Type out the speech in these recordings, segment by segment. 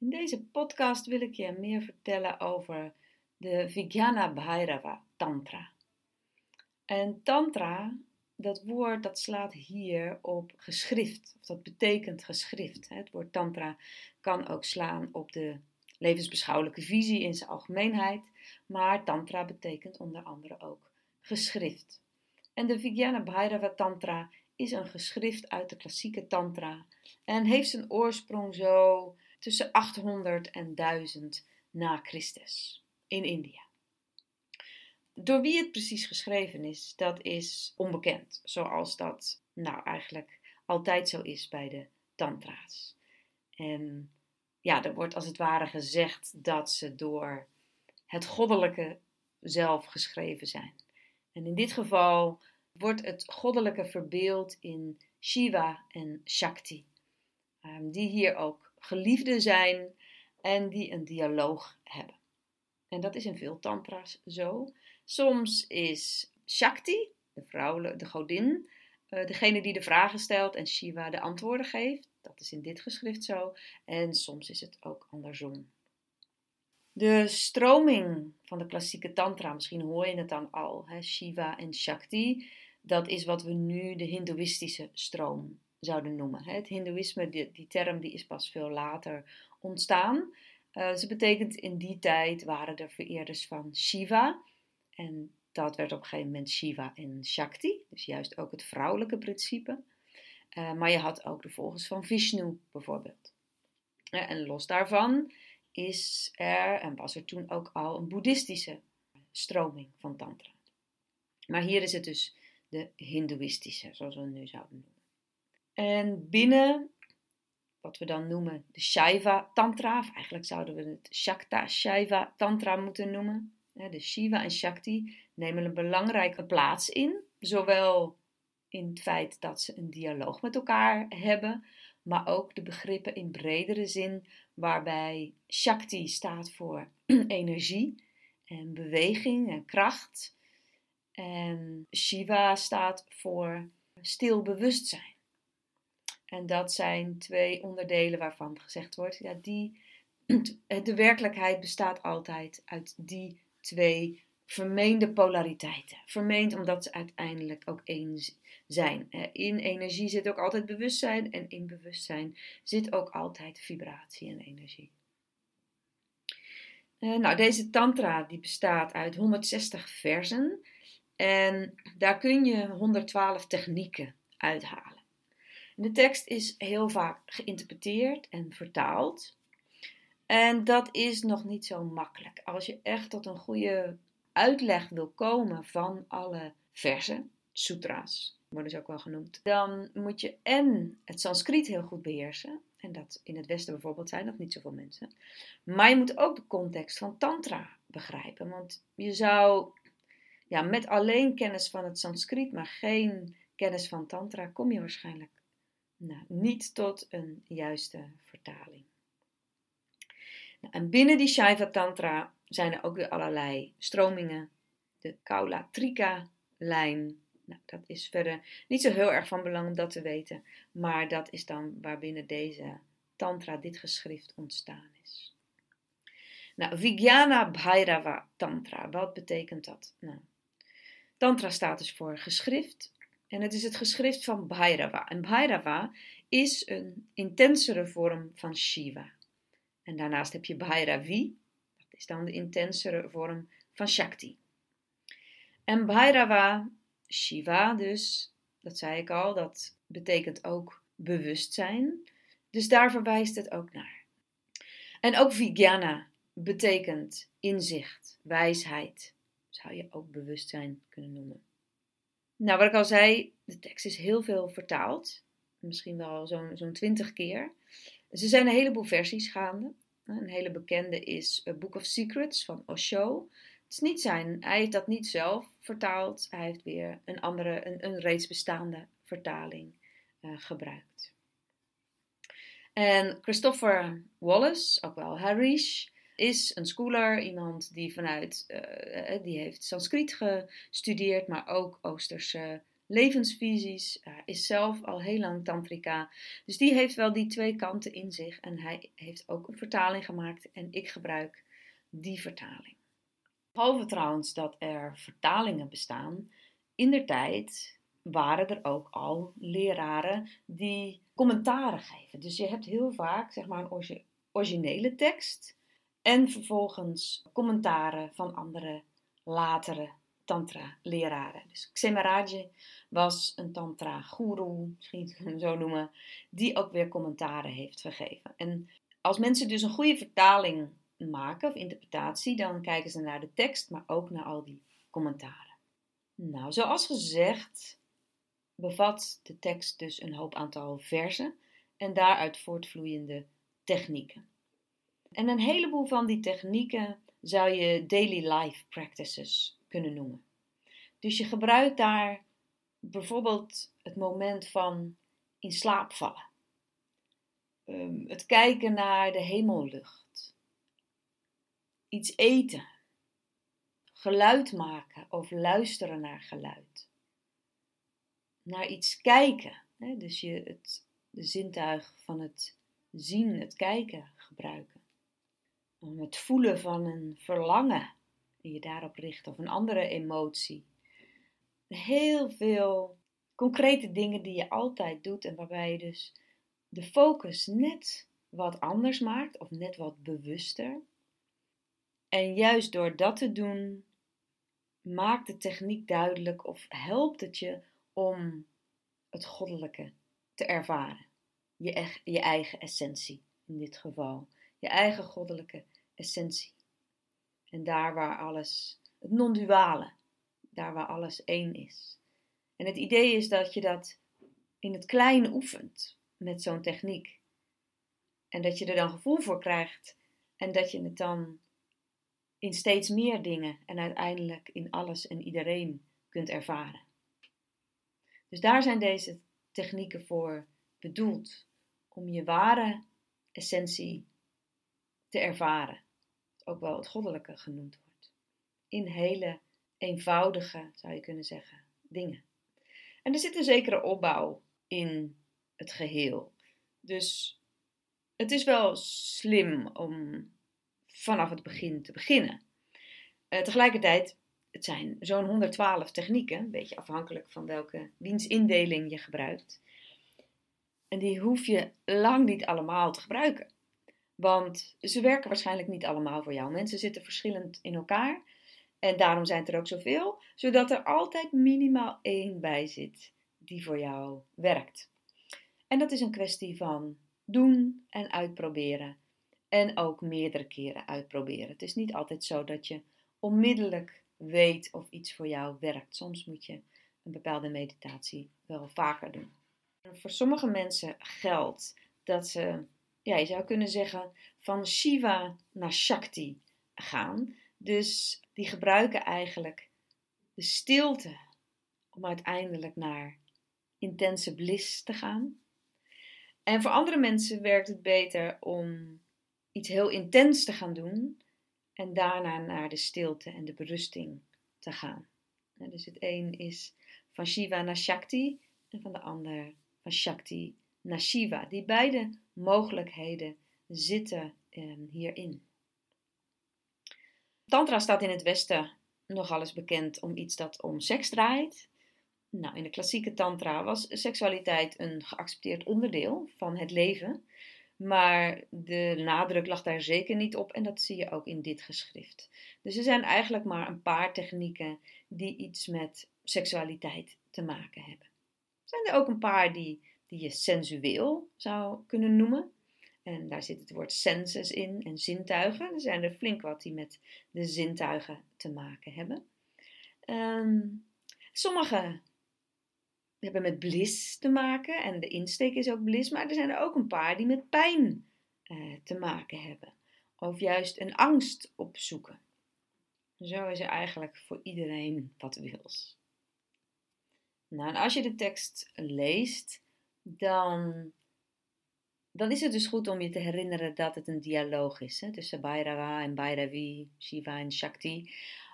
In deze podcast wil ik je meer vertellen over de Vijnana Bhairava Tantra. En Tantra, dat woord dat slaat hier op geschrift, of dat betekent geschrift. Het woord Tantra kan ook slaan op de levensbeschouwelijke visie in zijn algemeenheid, maar Tantra betekent onder andere ook geschrift. En de Vijnana Bhairava Tantra is een geschrift uit de klassieke Tantra en heeft zijn oorsprong zo tussen 800 en 1000 na Christus in India. Door wie het precies geschreven is, dat is onbekend, zoals dat nou eigenlijk altijd zo is bij de tantra's. En ja, er wordt als het ware gezegd dat ze door het goddelijke zelf geschreven zijn. En in dit geval wordt het goddelijke verbeeld in Shiva en Shakti, ehm, die hier ook geliefden zijn en die een dialoog hebben. En dat is in veel tantra's zo. Soms is Shakti, de vrouw, de godin, uh, degene die de vragen stelt en Shiva de antwoorden geeft. Dat is in dit geschrift zo. En soms is het ook andersom. De stroming van de klassieke tantra, misschien hoor je het dan al, hè, Shiva en Shakti, dat is wat we nu de Hindoeïstische stroom zouden noemen. Het Hindoeïsme, die, die term die is pas veel later ontstaan. Uh, ze betekent in die tijd waren er vereerders van Shiva. En dat werd op een gegeven moment Shiva en Shakti. Dus juist ook het vrouwelijke principe. Uh, maar je had ook de volgers van Vishnu bijvoorbeeld. En los daarvan is er, en was er toen ook al, een boeddhistische stroming van Tantra. Maar hier is het dus de Hindoeïstische, zoals we het nu zouden noemen. En binnen wat we dan noemen de Shaiva Tantra, of eigenlijk zouden we het Shakta Shaiva Tantra moeten noemen. De Shiva en Shakti nemen een belangrijke plaats in, zowel in het feit dat ze een dialoog met elkaar hebben, maar ook de begrippen in bredere zin, waarbij Shakti staat voor energie en beweging en kracht. En Shiva staat voor stil bewustzijn. En dat zijn twee onderdelen waarvan gezegd wordt, ja, die, de werkelijkheid bestaat altijd uit die twee vermeende polariteiten. Vermeend omdat ze uiteindelijk ook één zijn. In energie zit ook altijd bewustzijn en in bewustzijn zit ook altijd vibratie en energie. Eh, nou, deze tantra die bestaat uit 160 versen en daar kun je 112 technieken uithalen. De tekst is heel vaak geïnterpreteerd en vertaald. En dat is nog niet zo makkelijk. Als je echt tot een goede uitleg wil komen van alle versen, sutras worden ze ook wel genoemd, dan moet je en het Sanskriet heel goed beheersen. En dat in het Westen bijvoorbeeld zijn nog niet zoveel mensen. Maar je moet ook de context van Tantra begrijpen. Want je zou ja, met alleen kennis van het Sanskriet, maar geen kennis van Tantra, kom je waarschijnlijk nou, niet tot een juiste vertaling. Nou, en binnen die Shaiva Tantra zijn er ook weer allerlei stromingen. De Kaula Trika lijn. Nou, dat is verder niet zo heel erg van belang om dat te weten. Maar dat is dan waarbinnen deze Tantra, dit geschrift, ontstaan is. Nou, Vijnana Bhairava Tantra, wat betekent dat? Nou, tantra staat dus voor geschrift en het is het geschrift van Bhairava. En Bhairava is een intensere vorm van Shiva. En daarnaast heb je Bhairavi, dat is dan de intensere vorm van Shakti. En Bhairava, Shiva dus, dat zei ik al, dat betekent ook bewustzijn. Dus daar verwijst het ook naar. En ook Vijnana betekent inzicht, wijsheid. Zou je ook bewustzijn kunnen noemen. Nou, wat ik al zei, de tekst is heel veel vertaald. Misschien wel zo'n zo'n twintig keer. Dus er zijn een heleboel versies gaande. Een hele bekende is A Book of Secrets van Osho. Het is niet zijn, hij heeft dat niet zelf vertaald. Hij heeft weer een andere, een, een reeds bestaande vertaling uh, gebruikt. En Christopher Wallace, ook wel Harish, is een schooler, iemand die vanuit, uh, die heeft Sanskriet gestudeerd, maar ook Oosterse levensvisies, uh, is zelf al heel lang tantrika. Dus die heeft wel die twee kanten in zich. En hij heeft ook een vertaling gemaakt en ik gebruik die vertaling. Behalve trouwens dat er vertalingen bestaan, in der tijd waren er ook al leraren die commentaren geven. Dus je hebt heel vaak zeg maar een originele tekst en vervolgens commentaren van andere latere tantra-leraren. Dus Xemaraje was een tantra-guru, misschien je hem zo noemen, die ook weer commentaren heeft gegeven. En als mensen dus een goede vertaling maken of interpretatie, dan kijken ze naar de tekst, maar ook naar al die commentaren. Nou, zoals gezegd, bevat de tekst dus een hoop aantal versen en daaruit voortvloeiende technieken. En een heleboel van die technieken zou je daily life practices kunnen noemen. Dus je gebruikt daar bijvoorbeeld het moment van in slaap vallen, ehm, het kijken naar de hemellucht, iets eten, geluid maken of luisteren naar geluid, naar iets kijken, hè? dus je het de zintuig van het zien, het kijken gebruiken. Het voelen van een verlangen en je daarop richt of een andere emotie. Heel veel concrete dingen die je altijd doet en waarbij je dus de focus net wat anders maakt of net wat bewuster. En juist door dat te doen, maakt de techniek duidelijk of helpt het je om het goddelijke te ervaren. Je, je eigen essentie in dit geval. Je eigen goddelijke essentie. En daar waar alles, het non-duale, daar waar alles één is. En het idee is dat je dat in het kleine oefent met zo'n techniek. En dat je er dan gevoel voor krijgt en dat je het dan in steeds meer dingen en uiteindelijk in alles en iedereen kunt ervaren. Dus daar zijn deze technieken voor bedoeld om je ware essentie te ervaren. Ook wel het goddelijke genoemd wordt. In hele eenvoudige, zou je kunnen zeggen, dingen. En er zit een zekere opbouw in het geheel. Dus het is wel slim om vanaf het begin te beginnen. Uh, tegelijkertijd, het zijn zo'n 112 technieken, een beetje afhankelijk van welke wiens je gebruikt. En die hoef je lang niet allemaal te gebruiken. Want ze werken waarschijnlijk niet allemaal voor jou. Mensen zitten verschillend in elkaar. En daarom zijn er ook zoveel, zodat er altijd minimaal één bij zit die voor jou werkt. En dat is een kwestie van doen en uitproberen. En ook meerdere keren uitproberen. Het is niet altijd zo dat je onmiddellijk weet of iets voor jou werkt. Soms moet je een bepaalde meditatie wel vaker doen. Voor sommige mensen geldt dat ze, ja, je zou kunnen zeggen, van Shiva naar Shakti gaan. Dus die gebruiken eigenlijk de stilte om uiteindelijk naar intense bliss te gaan. En voor andere mensen werkt het beter om iets heel intens te gaan doen en daarna naar de stilte en de berusting te gaan. Dus het een is van Shiva naar Shakti en van de ander van Shakti naar Shiva. Die beide mogelijkheden zitten ehm, hierin. Tantra staat in het Westen nogal eens bekend om iets dat om seks draait. Nou, in de klassieke Tantra was seksualiteit een geaccepteerd onderdeel van het leven. Maar de nadruk lag daar zeker niet op en dat zie je ook in dit geschrift. Dus er zijn eigenlijk maar een paar technieken die iets met seksualiteit te maken hebben. Er zijn er ook een paar die, die je sensueel zou kunnen noemen. En daar zit het woord senses in en zintuigen. Er zijn er flink wat die met de zintuigen te maken hebben. Um, sommige hebben met bliss te maken en de insteek is ook bliss, maar er zijn er ook een paar die met pijn uh, te maken hebben. Of juist een angst opzoeken. Zo is er eigenlijk voor iedereen wat wils. Nou, en als je de tekst leest, dan, dan is het dus goed om je te herinneren dat het een dialoog is hè, tussen Bhairava en Bhairavi, Shiva en Shakti.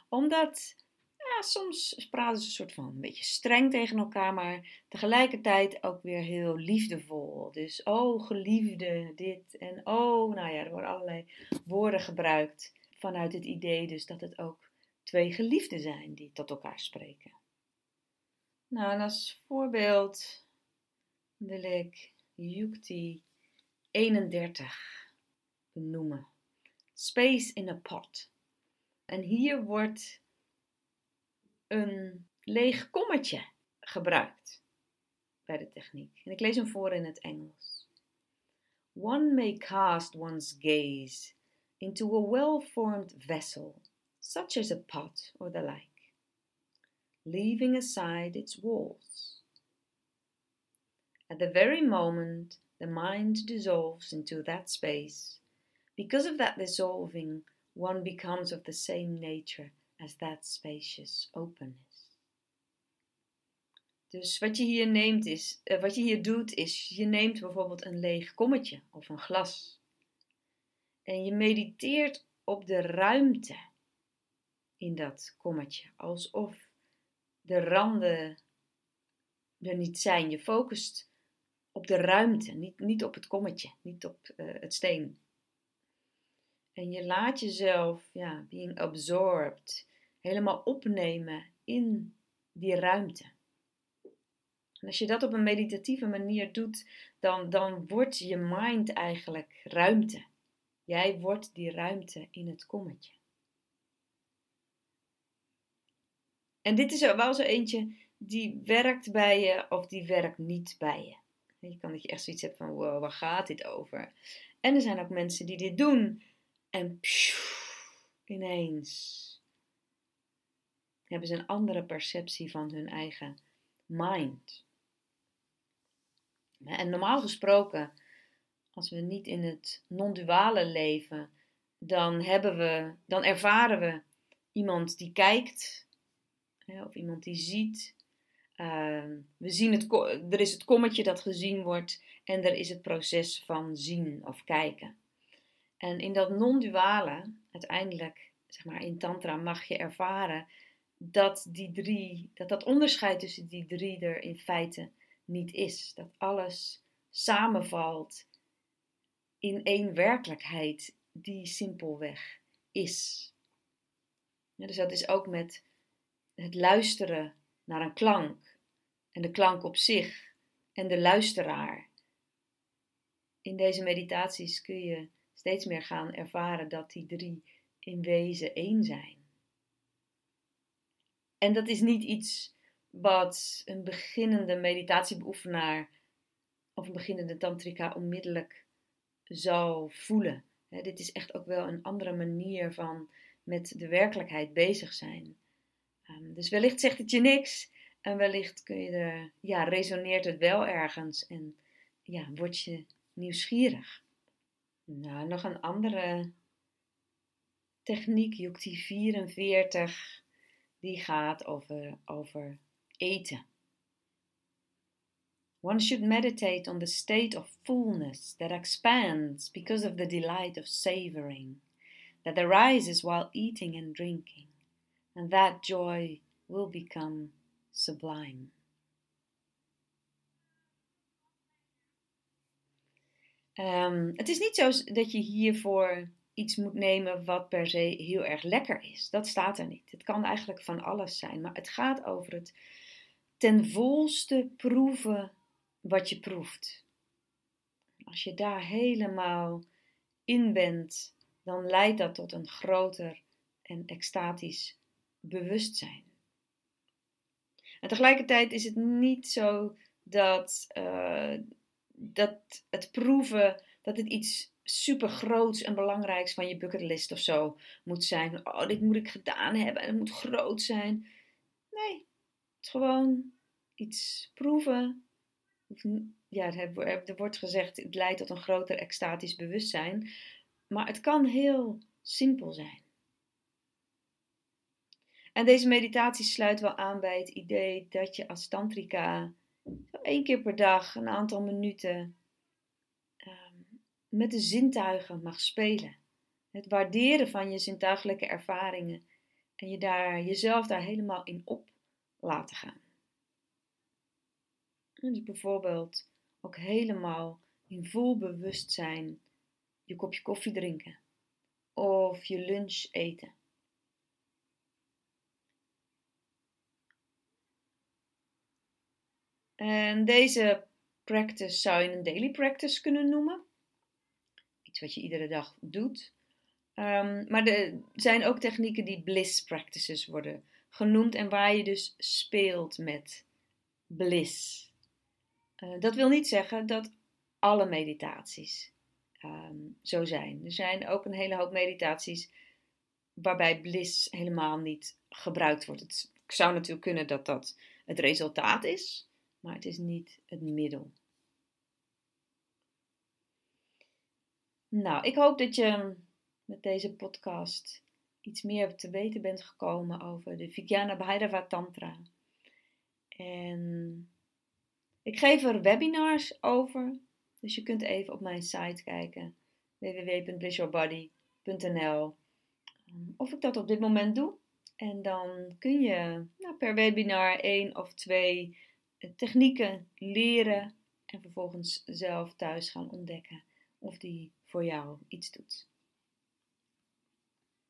Omdat ja, soms praten ze een soort van een beetje streng tegen elkaar, maar tegelijkertijd ook weer heel liefdevol. Dus, oh geliefde, dit en oh, nou ja, er worden allerlei woorden gebruikt vanuit het idee dus dat het ook twee geliefden zijn die tot elkaar spreken. Nou, en als voorbeeld wil ik Yukti 31 benoemen. Space in a pot. En hier wordt een leeg kommetje gebruikt bij de techniek. En ik lees hem voor in het Engels. One may cast one's gaze into a well-formed vessel, such as a pot or the like, leaving aside its walls. At the very moment the mind dissolves into that space, because of that dissolving, one becomes of the same nature as that spacious openness. Dus wat je hier neemt is, uh, wat je hier doet is, je neemt bijvoorbeeld een leeg kommetje of een glas. En je mediteert op de ruimte in dat kommetje, alsof de randen er niet zijn. Je focust op de ruimte, niet, niet op het kommetje, niet op uh, het steen. En je laat jezelf, ja, being absorbed, helemaal opnemen in die ruimte. En als je dat op een meditatieve manier doet, dan, dan wordt je mind eigenlijk ruimte. Jij wordt die ruimte in het kommetje. En dit is wel zo eentje die werkt bij je of die werkt niet bij je. Je kan dat je echt zoiets hebben van, waar gaat dit over? En er zijn ook mensen die dit doen en ineens hebben ze een andere perceptie van hun eigen mind. En normaal gesproken, als we niet in het non-duale leven, dan, hebben we, dan ervaren we iemand die kijkt, of iemand die ziet. Ehm, we zien het, er is het kommetje dat gezien wordt en er is het proces van zien of kijken. En in dat non-duale, uiteindelijk, zeg maar in Tantra, mag je ervaren dat die drie, dat dat onderscheid tussen die drie er in feite niet is. Dat alles samenvalt in één werkelijkheid die simpelweg is. Ja, dus dat is ook met het luisteren naar een klank en de klank op zich en de luisteraar. In deze meditaties kun je steeds meer gaan ervaren dat die drie in wezen één zijn. En dat is niet iets wat een beginnende meditatiebeoefenaar of een beginnende tantrika onmiddellijk zou voelen. dit is echt ook wel een andere manier van met de werkelijkheid bezig zijn. Ehm, dus wellicht zegt het je niks en wellicht kun je er, ja, resoneert het wel ergens en ja, word je nieuwsgierig. Nou, nog een andere techniek, Yukti 44, die gaat over, over eten. One should meditate on the state of fullness that expands because of the delight of savoring, that arises while eating and drinking, and that joy will become sublime. Um, het is niet zo dat je hiervoor iets moet nemen wat per se heel erg lekker is. Dat staat er niet. Het kan eigenlijk van alles zijn, maar het gaat over het ten volste proeven wat je proeft. Als je daar helemaal in bent, dan leidt dat tot een groter en extatisch bewustzijn. En tegelijkertijd is het niet zo dat, uh, dat het proeven, dat het iets super groots en belangrijks van je bucketlist of zo moet zijn. Oh, dit moet ik gedaan hebben en het moet groot zijn. Nee, het is gewoon iets proeven. Ja, er wordt gezegd, het leidt tot een groter extatisch bewustzijn. Maar het kan heel simpel zijn. En deze meditatie sluit wel aan bij het idee dat je als tantrika één keer per dag een aantal minuten met de zintuigen mag spelen. Het waarderen van je zintuigelijke ervaringen En je daar, jezelf daar helemaal in op laten gaan. Dus bijvoorbeeld ook helemaal in vol bewustzijn je kopje koffie drinken of je lunch eten. En deze practice zou je een daily practice kunnen noemen. Iets wat je iedere dag doet. Um, maar er zijn ook technieken die bliss practices worden genoemd en waar je dus speelt met bliss. Uh, dat wil niet zeggen dat alle meditaties um, zo zijn. Er zijn ook een hele hoop meditaties waarbij bliss helemaal niet gebruikt wordt. Het zou natuurlijk kunnen dat dat het resultaat is, maar het is niet het middel. Nou, ik hoop dat je met deze podcast iets meer te weten bent gekomen over de Vijnana Bhairava Tantra. En ik geef er webinars over, dus je kunt even op mijn site kijken www.blissyourbody.nl of ik dat op dit moment doe. En dan kun je nou, per webinar één of twee technieken leren en vervolgens zelf thuis gaan ontdekken of die voor jou iets doet.